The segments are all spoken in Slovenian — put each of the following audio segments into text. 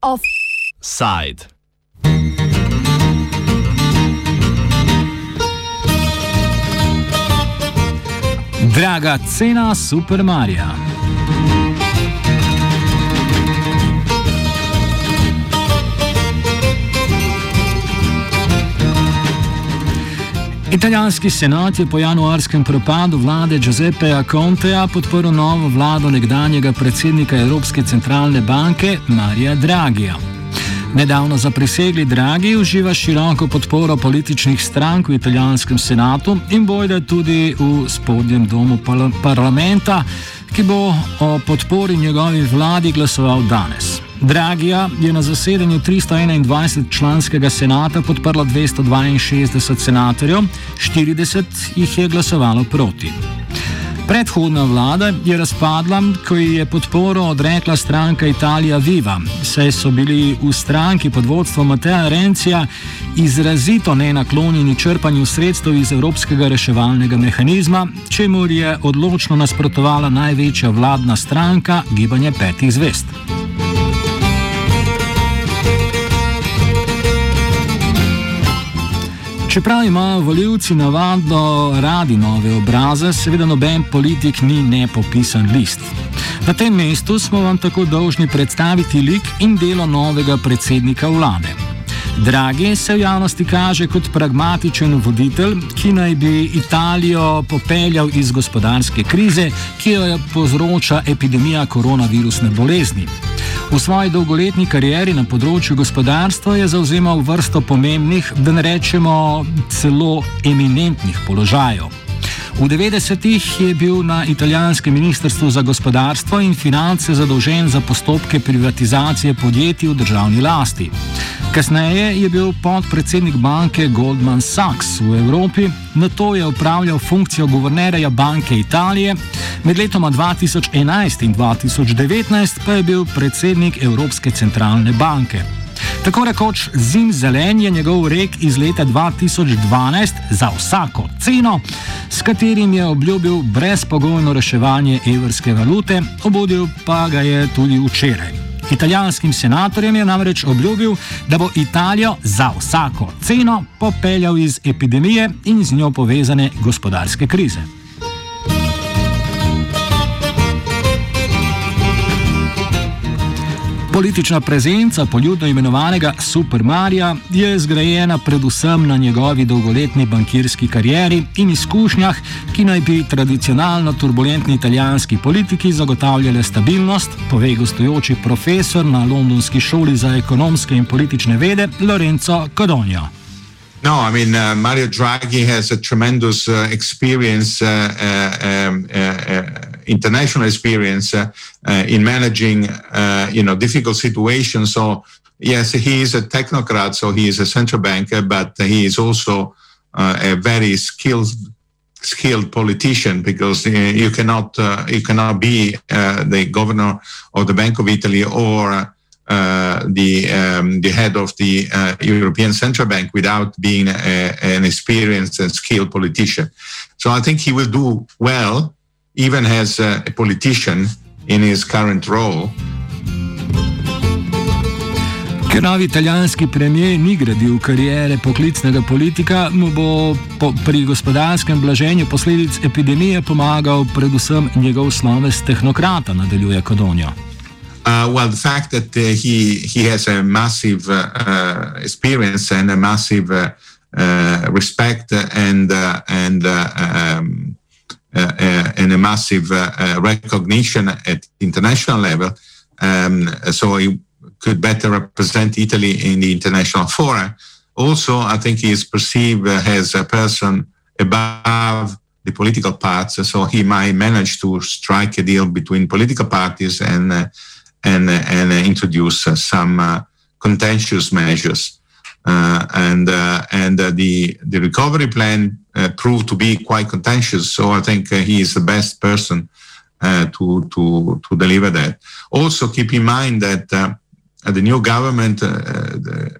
Offside. Draga cena Super Marija. Italijanski senat je po januarskem propadu vlade Giuseppeja Conteja podporil novo vlado nekdanjega predsednika Evropske centralne banke Marija Dragija. Nedavno zaprisegli Dragi uživa široko podporo političnih strank v italijanskem senatu in bojda tudi v spodnjem domu parlamenta, ki bo o podpori njegovi vladi glasoval danes. Dragija je na zasedanju 321 članskega senata podprlo 262 senatorjev, 40 jih je glasovalo proti. Predhodna vlada je razpadla, ko je podporo odrekla stranka Italija Viva, saj so bili v stranki pod vodstvom Mateja Rencija izrazito nenaklonjeni črpanju sredstev iz Evropskega reševalnega mehanizma, čemu je odločno nasprotovala največja vladna stranka Gibanje petih zvest. Čeprav imajo voljivci navadno radi nove obraze, seveda noben politik ni nepopisan list. Na tem mestu smo vam tako dolžni predstaviti lik in delo novega predsednika vlade. Dragi se v javnosti kaže kot pragmatičen voditelj, ki naj bi Italijo popeljal iz gospodarske krize, ki jo povzroča epidemija koronavirusne bolezni. V svoji dolgoletni karieri na področju gospodarstva je zauzemal vrsto pomembnih, da ne rečemo celo eminentnih položajev. V 90-ih je bil na italijanskem ministrstvu za gospodarstvo in finance zadolžen za postopke privatizacije podjetij v državni lasti. Kasneje je bil podpredsednik banke Goldman Sachs v Evropi, na to je upravljal funkcijo guvernerja Banke Italije, med letoma 2011 in 2019 pa je bil predsednik Evropske centralne banke. Tako rekoč zim zelen je njegov rek iz leta 2012 za vsako ceno, s katerim je obljubil brezpogojno reševanje evrske valute, obudil pa ga je tudi včeraj. Italijanskim senatorjem je namreč obljubil, da bo Italijo za vsako ceno popeljal iz epidemije in z njo povezane gospodarske krize. Politična prezenca poljudno imenovanega Super Marija je zgrajena predvsem na njegovi dolgoletni bankirski karieri in izkušnjah, ki naj bi tradicionalno turbulentni italijanski politiki zagotavljale stabilnost, pove gostujoči profesor na Londonski šoli za ekonomske in politične vede Lorenzo Codonio. No, I mean, uh, Mario Draghi has a tremendous uh, experience, uh, uh, um, uh, uh, international experience uh, uh, in managing uh, you know difficult situations. So yes, he is a technocrat, so he is a central banker, but he is also a very skilled skilled politician because you cannot you cannot be the governor of the Bank of Italy or uh, the um, the head of the uh, European Central Bank without being a, an experienced and skilled politician. So I think he will do well even as a, politician in his current role. Ker novi italijanski premijer ni gradil karijere poklicnega politika, mu bo po, pri gospodarskem blaženju posledic epidemije pomagal predvsem njegov sloves tehnokrata, nadaljuje Kodonjo. Uh, well, the fact that uh, he he has a massive uh, uh experience and a massive uh, uh, respect and and um, Uh, uh, and a massive uh, recognition at international level. Um, so he could better represent Italy in the international fora. Also, I think he is perceived as a person above the political parts, so he might manage to strike a deal between political parties and uh, and uh, and uh, introduce some contentious measures. and and the the recovery plan uh, proved to be quite contentious. So I think uh, he is the best person uh, to, to, to deliver that. Also, keep in mind that the new government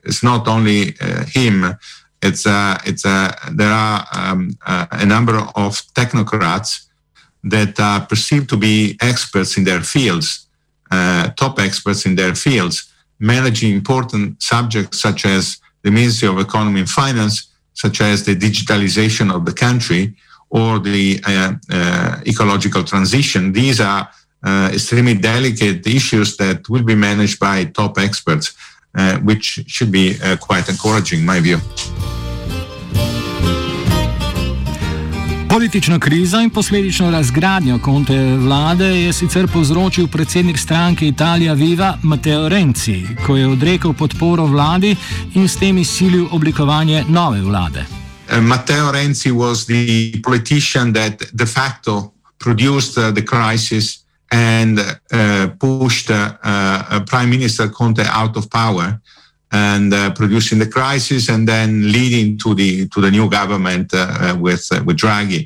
is not only him. it's a, it's a, there are um, a number of technocrats that are perceived to be experts in their fields, uh, top experts in their fields, managing important subjects such as the Ministry of Economy and Finance, such as the digitalization of the country or the uh, uh, ecological transition. These are uh, extremely delicate issues that will be managed by top experts, uh, which should be uh, quite encouraging, in my view. Politična kriza in posledično razgradnjo konte vlade je sicer povzročil predsednik stranke Italija Viva Matteo Renzi, ko je odrekel podporo vladi in s tem izsilil oblikovanje nove vlade. Uh, Matteo Renzi was the politician that de facto produced uh, the crisis and uh, pushed uh, uh, Prime Minister Conte out of power. Uh, and uh, producing the crisis and then leading to the to the new government uh, uh with uh, with Draghi.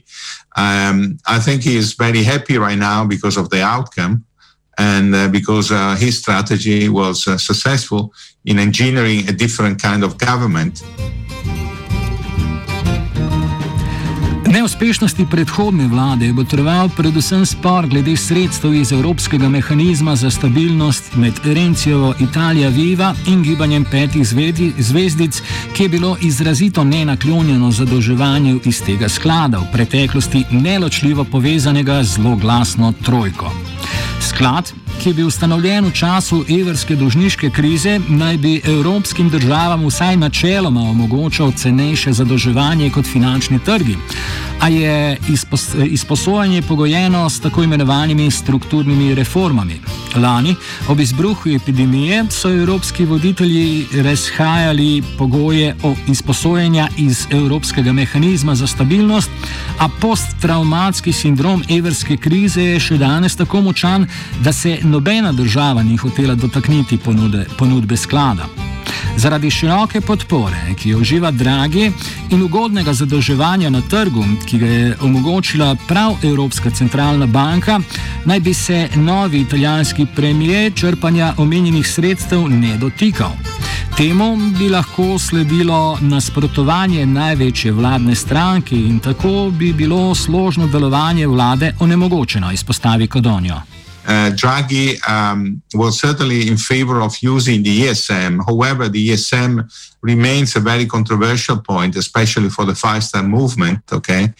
Um, I think he is very happy right now because of the outcome and uh, because uh, his strategy was successful in engineering a different kind of government. Neuspešnosti predhodne vlade je botroval predvsem spor glede sredstev iz Evropskega mehanizma za stabilnost med Rencijo Italija Viva in gibanjem petih zvezdic, ki je bilo izrazito nenaklonjeno zadolževanju iz tega sklada, v preteklosti neločljivo povezanega z zelo glasno trojko. Sklad, ki je bil ustanovljen v času evrske dolžniške krize, naj bi evropskim državam vsaj načeloma omogočal cenejše zadolževanje kot finančni trgi. A je izpos izposojanje pogojeno s tako imenovanimi strukturnimi reformami. Lani, ob izbruhu epidemije, so evropski voditelji razhajali pogoje o izposojanju iz Evropskega mehanizma za stabilnost, a posttraumatski sindrom evrske krize je še danes tako močan, da se nobena država ni hotela dotakniti ponude, ponudbe sklada. Zaradi široke podpore, ki jo uživa Dragi in ugodnega zadolževanja na trgu, ki ga je omogočila prav Evropska centralna banka, naj bi se novi italijanski premijer črpanja omenjenih sredstev ne dotikal. Temu bi lahko sledilo nasprotovanje največje vladne stranke in tako bi bilo složno delovanje vlade onemogočeno, izpostavi Kodonjo. Uh, Draghi um, was certainly in favor of using the ESM. However, the ESM remains a very controversial point, especially for the five star movement. Okay.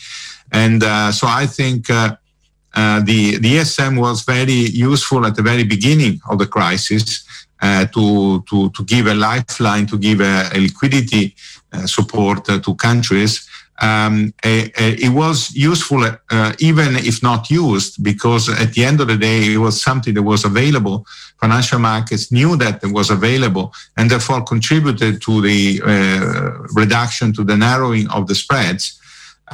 And uh, so I think uh, uh the, the ESM was very useful at the very beginning of the crisis uh, to, to, to give a lifeline, to give a, a liquidity uh, support to countries um, it was useful uh, even if not used because at the end of the day it was something that was available. Financial markets knew that it was available and therefore contributed to the uh, reduction to the narrowing of the spreads.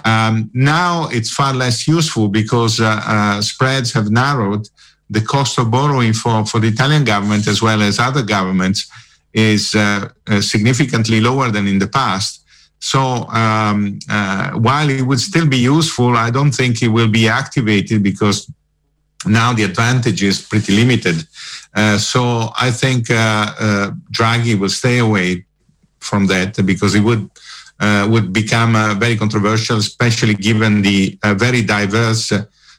Um, now it's far less useful because uh, uh spreads have narrowed. The cost of borrowing for, for the italian government as well as other governments is uh, uh, significantly lower than in the past so um, uh, while it would still be useful, I don't think it will be activated because now the advantage is pretty limited. Uh, so I think uh, uh Draghi will stay away from that because it would uh, would become uh, very controversial, especially given the very diverse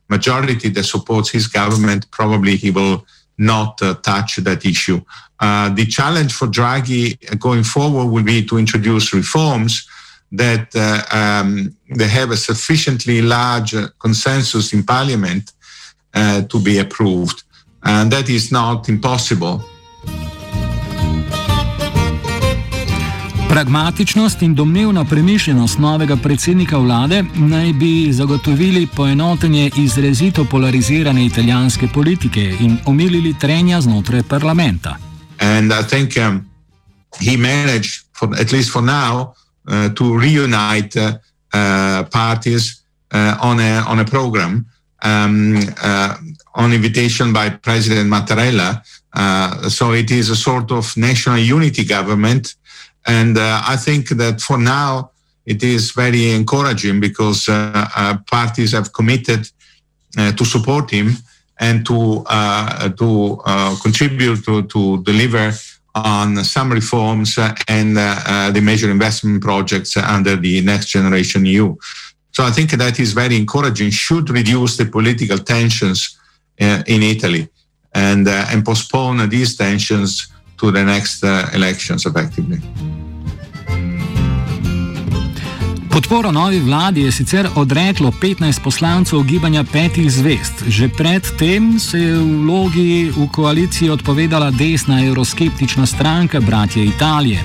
majority that supports his government. Probably he will not touch that issue. Uh, the challenge for Draghi going forward will be to introduce reforms that uh, um, they have a sufficiently large consensus in parliament uh, to be approved. And that is not impossible. Pragmatičnost in domnevna premišljenost novega predsednika vlade naj bi zagotovili poenotenje izrazito polarizirane italijanske politike in omilili trenja znotraj parlamenta. And I think um, he managed, for, at least for now, uh, to reunite uh, uh, parties on a on a program um, on invitation by President Mattarella. so it is a sort of national unity government, and uh, I think that for now it is very encouraging because uh, uh, parties have committed to support him and to uh, to uh, contribute to, to deliver on some reforms and the major investment projects under the Next Generation EU. So I think that is very encouraging, should reduce the political tensions in Italy and, and postpone these tensions to the next elections effectively. Podporo novi vladi je sicer odreklo 15 poslancev gibanja petih zvest. Že predtem se je v vlogi v koaliciji odpovedala desna euroskeptična stranka Bratje Italije.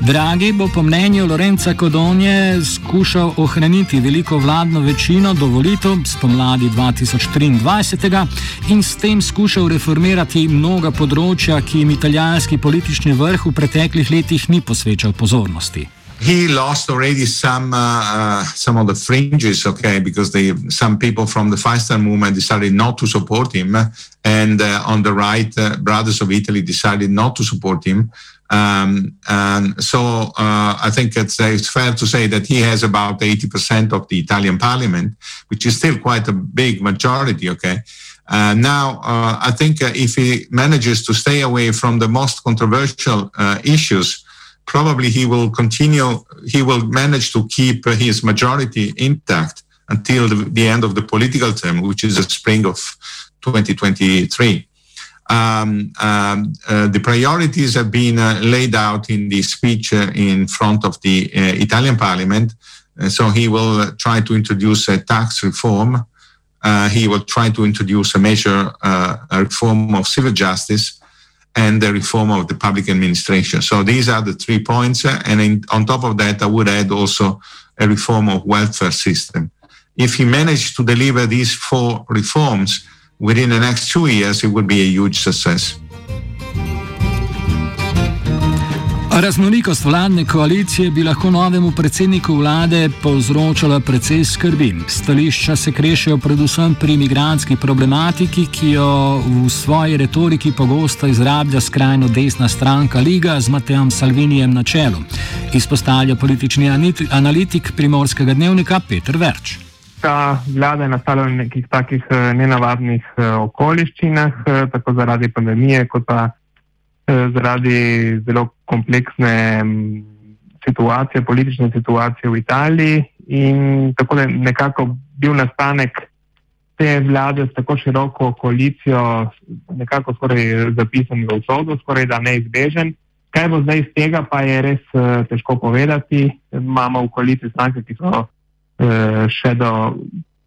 Dragi bo po mnenju Lorenca Kodonje skušal ohraniti veliko vladno večino do volitev spomladi 2023 in s tem skušal reformirati mnoga področja, ki jim italijanski politični vrh v preteklih letih ni posvečal pozornosti. He lost already some uh, uh, some of the fringes, okay, because they some people from the Five Movement decided not to support him, and uh, on the right, uh, Brothers of Italy decided not to support him. Um, and so uh, I think it's, it's fair to say that he has about 80% of the Italian parliament, which is still quite a big majority, okay. Uh, now, uh, I think uh, if he manages to stay away from the most controversial uh, issues, probably he will continue, he will manage to keep his majority intact until the, the end of the political term, which is the spring of 2023. Um, um, uh, the priorities have been uh, laid out in the speech uh, in front of the uh, Italian Parliament. Uh, so he will uh, try to introduce a tax reform. he will try to introduce a measure, a reform of civil justice, and the reform of the public administration. So these are the three points. Uh, and in, on top of that, I would add also a reform of welfare system. If he managed to deliver these four reforms within the next two years, it would be a huge success. Raznolikost vladne koalicije bi lahko novemu predsedniku vlade povzročala precej skrbi. Stališča se krešejo predvsem pri imigranski problematiki, ki jo v svoji retoriki pogosto izrablja skrajno desna stranka Liga z Matejem Salvinijem na čelu. Izpostavlja politični analitik primorskega dnevnika Petr Verč. Ta vlada je nastala v nekih takih eh, nenavadnih eh, okoliščinah, eh, tako zaradi pandemije, kot pa zaradi zelo kompleksne situacije, politične situacije v Italiji in tako da nekako bil nastanek te vlade s tako široko koalicijo nekako skoraj zapisan v usodo, skoraj da neizbežen. Kaj bo zdaj iz tega, pa je res uh, težko povedati. Imamo v koaliciji stranke, ki so uh, še do,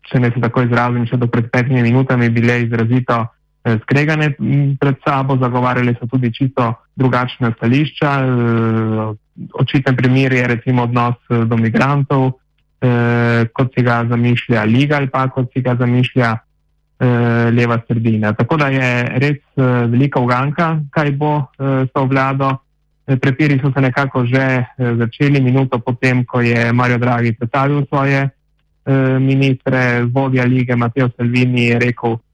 če ne se tako izrazim, še do pred petimi minutami bile izrazito Eh, skregane pred sabo, zagovarjali so tudi čisto drugačne stališča. Eh, očiten primer je recimo odnos eh, do migrantov, kot si ga zamišlja Liga ali pa kot si ga zamišlja leva sredina. Tako da je res velika uganka, kaj bo s to vlado. Prepiri so se nekako že začeli minuto potem, ko je Mario Draghi predstavil svoje ministre, vodja lige Mateo Salvini je rekel, Eh,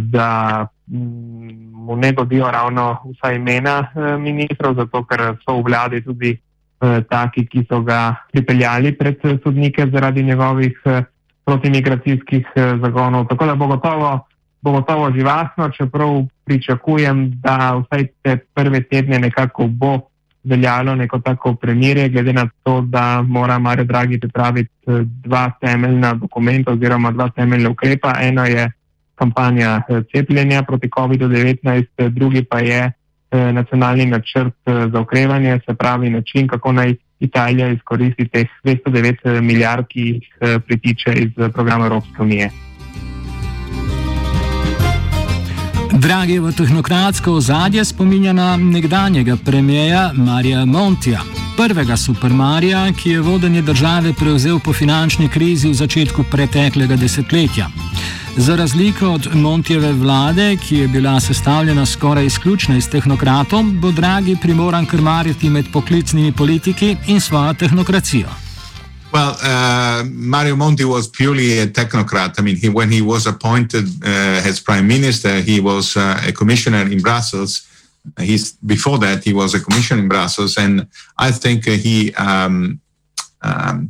da mm, mu ne dobijo ravno vsa imena eh, ministrov, zato ker so v vladi tudi eh, taki, ki so ga pripeljali pred sodnike zaradi njegovih protimigracijskih zagonov. Tako da bo gotovo, bo gotovo živahno, čeprav pričakujem, da vsaj te prve tedne nekako bo veljalo neko tako premirje, glede na to, da mora Mario Draghi pripraviti dva temeljna dokumenta oziroma dva temeljna ukrepa. Eno je kampanja eh, cepljenja proti COVID-19, eh, drugi pa je eh, nacionalni načrt za okrevanje, se pravi način, kako naj Italija izkoristi teh 209 milijard, ki jih pritiče iz programa Evropske unije. Dragi v tehnokratsko ozadje spominja na nekdanjega premijeja Marija Montija, prvega supermarija, ki je vodenje države prevzel po finančni krizi v začetku preteklega desetletja. Za razliko od Montjeve vlade, ki je bila sestavljena skoraj izključno iz tehnokratov, bo Dragi primoran krmariti med poklicnimi politiki in svojo tehnokracijo. Well, uh, Mario Monti was purely a technocrat. I mean, he, when he was appointed uh, as prime minister, he was uh, a commissioner in Brussels. He's, before that, he was a commissioner in Brussels, and I think he um, um,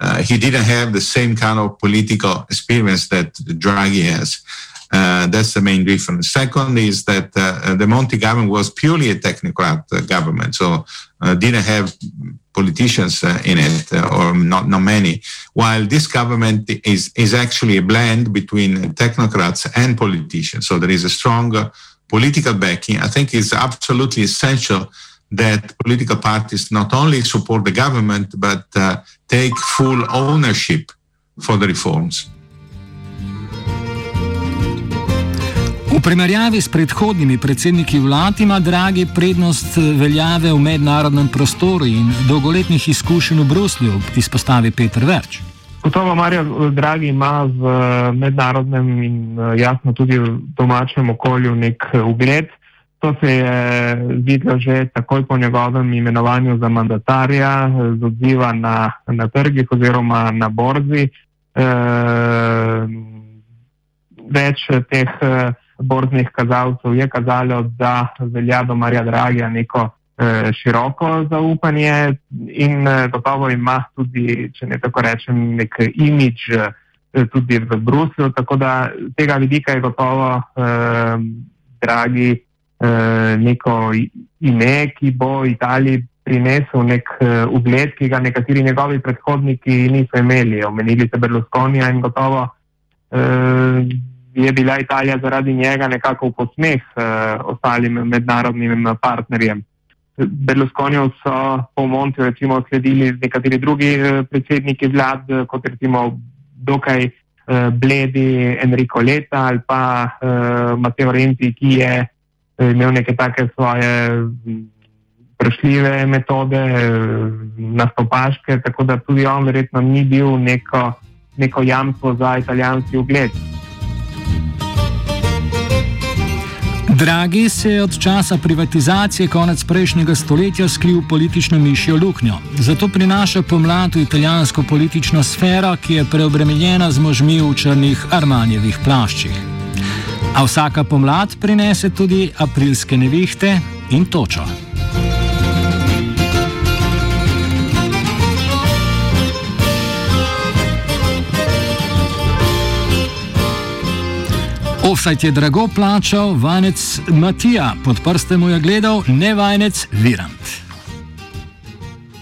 uh, he didn't have the same kind of political experience that Draghi has. Uh, that's the main difference. Second is that uh, the Monti government was purely a technocrat uh, government, so uh, didn't have politicians in it, or not, not many. While this government is is actually a blend between technocrats and politicians, so there is a strong political backing. I think it's absolutely essential that political parties not only support the government but take full ownership for the reforms. V primerjavi s predhodnimi predsedniki vlad ima Dragi prednost veljave v mednarodnem prostoru in dolgoletnih izkušenj v Bruslju, izpostavi Petr Verč. Gotovo Marijo Dragi ima v mednarodnem in jasno tudi v domačem okolju nek ugled. To se je videlo že takoj po njegovem imenovanju za mandatarja, z odziva na, na trgih oziroma na borzi. E, več teh borznih kazalcev je kazalo, da velja do Marija Dragija neko eh, široko zaupanje in eh, gotovo ima tudi, če ne tako rečem, nek imič eh, tudi v Bruslju. Tako da tega vidika je gotovo eh, Dragi neko ime, ki bo Italiji prinesel nek uh, ugled, ki ga nekateri njegovi predhodniki niso imeli. Omenili ste Berlusconija in gotovo uh, je bila Italija zaradi njega nekako v posmeh uh, ostalim mednarodnim partnerjem. Berlusconijo so po Montiju recimo sledili nekateri drugi predsedniki vlad, kot recimo dokaj uh, bledi Enrico Leta ali pa uh, Matteo Renzi, ki je imel neke take svoje prešljive metode, uh, nastopaške, tako da tudi on verjetno ni bil neko, neko jamstvo za italijanski ugled. Dragi se je od časa privatizacije konec prejšnjega stoletja skril politično mišjo luknjo. Zato prinaša pomlad v italijansko politično sfero, ki je preobremenjena z možmi v črnih armanjevih plaščih. A vsaka pomlad prinese tudi aprilske nevihte in točo. Offside je drago plačal, vanec Matija, pod prstem mu je gledal, ne vanec Virant.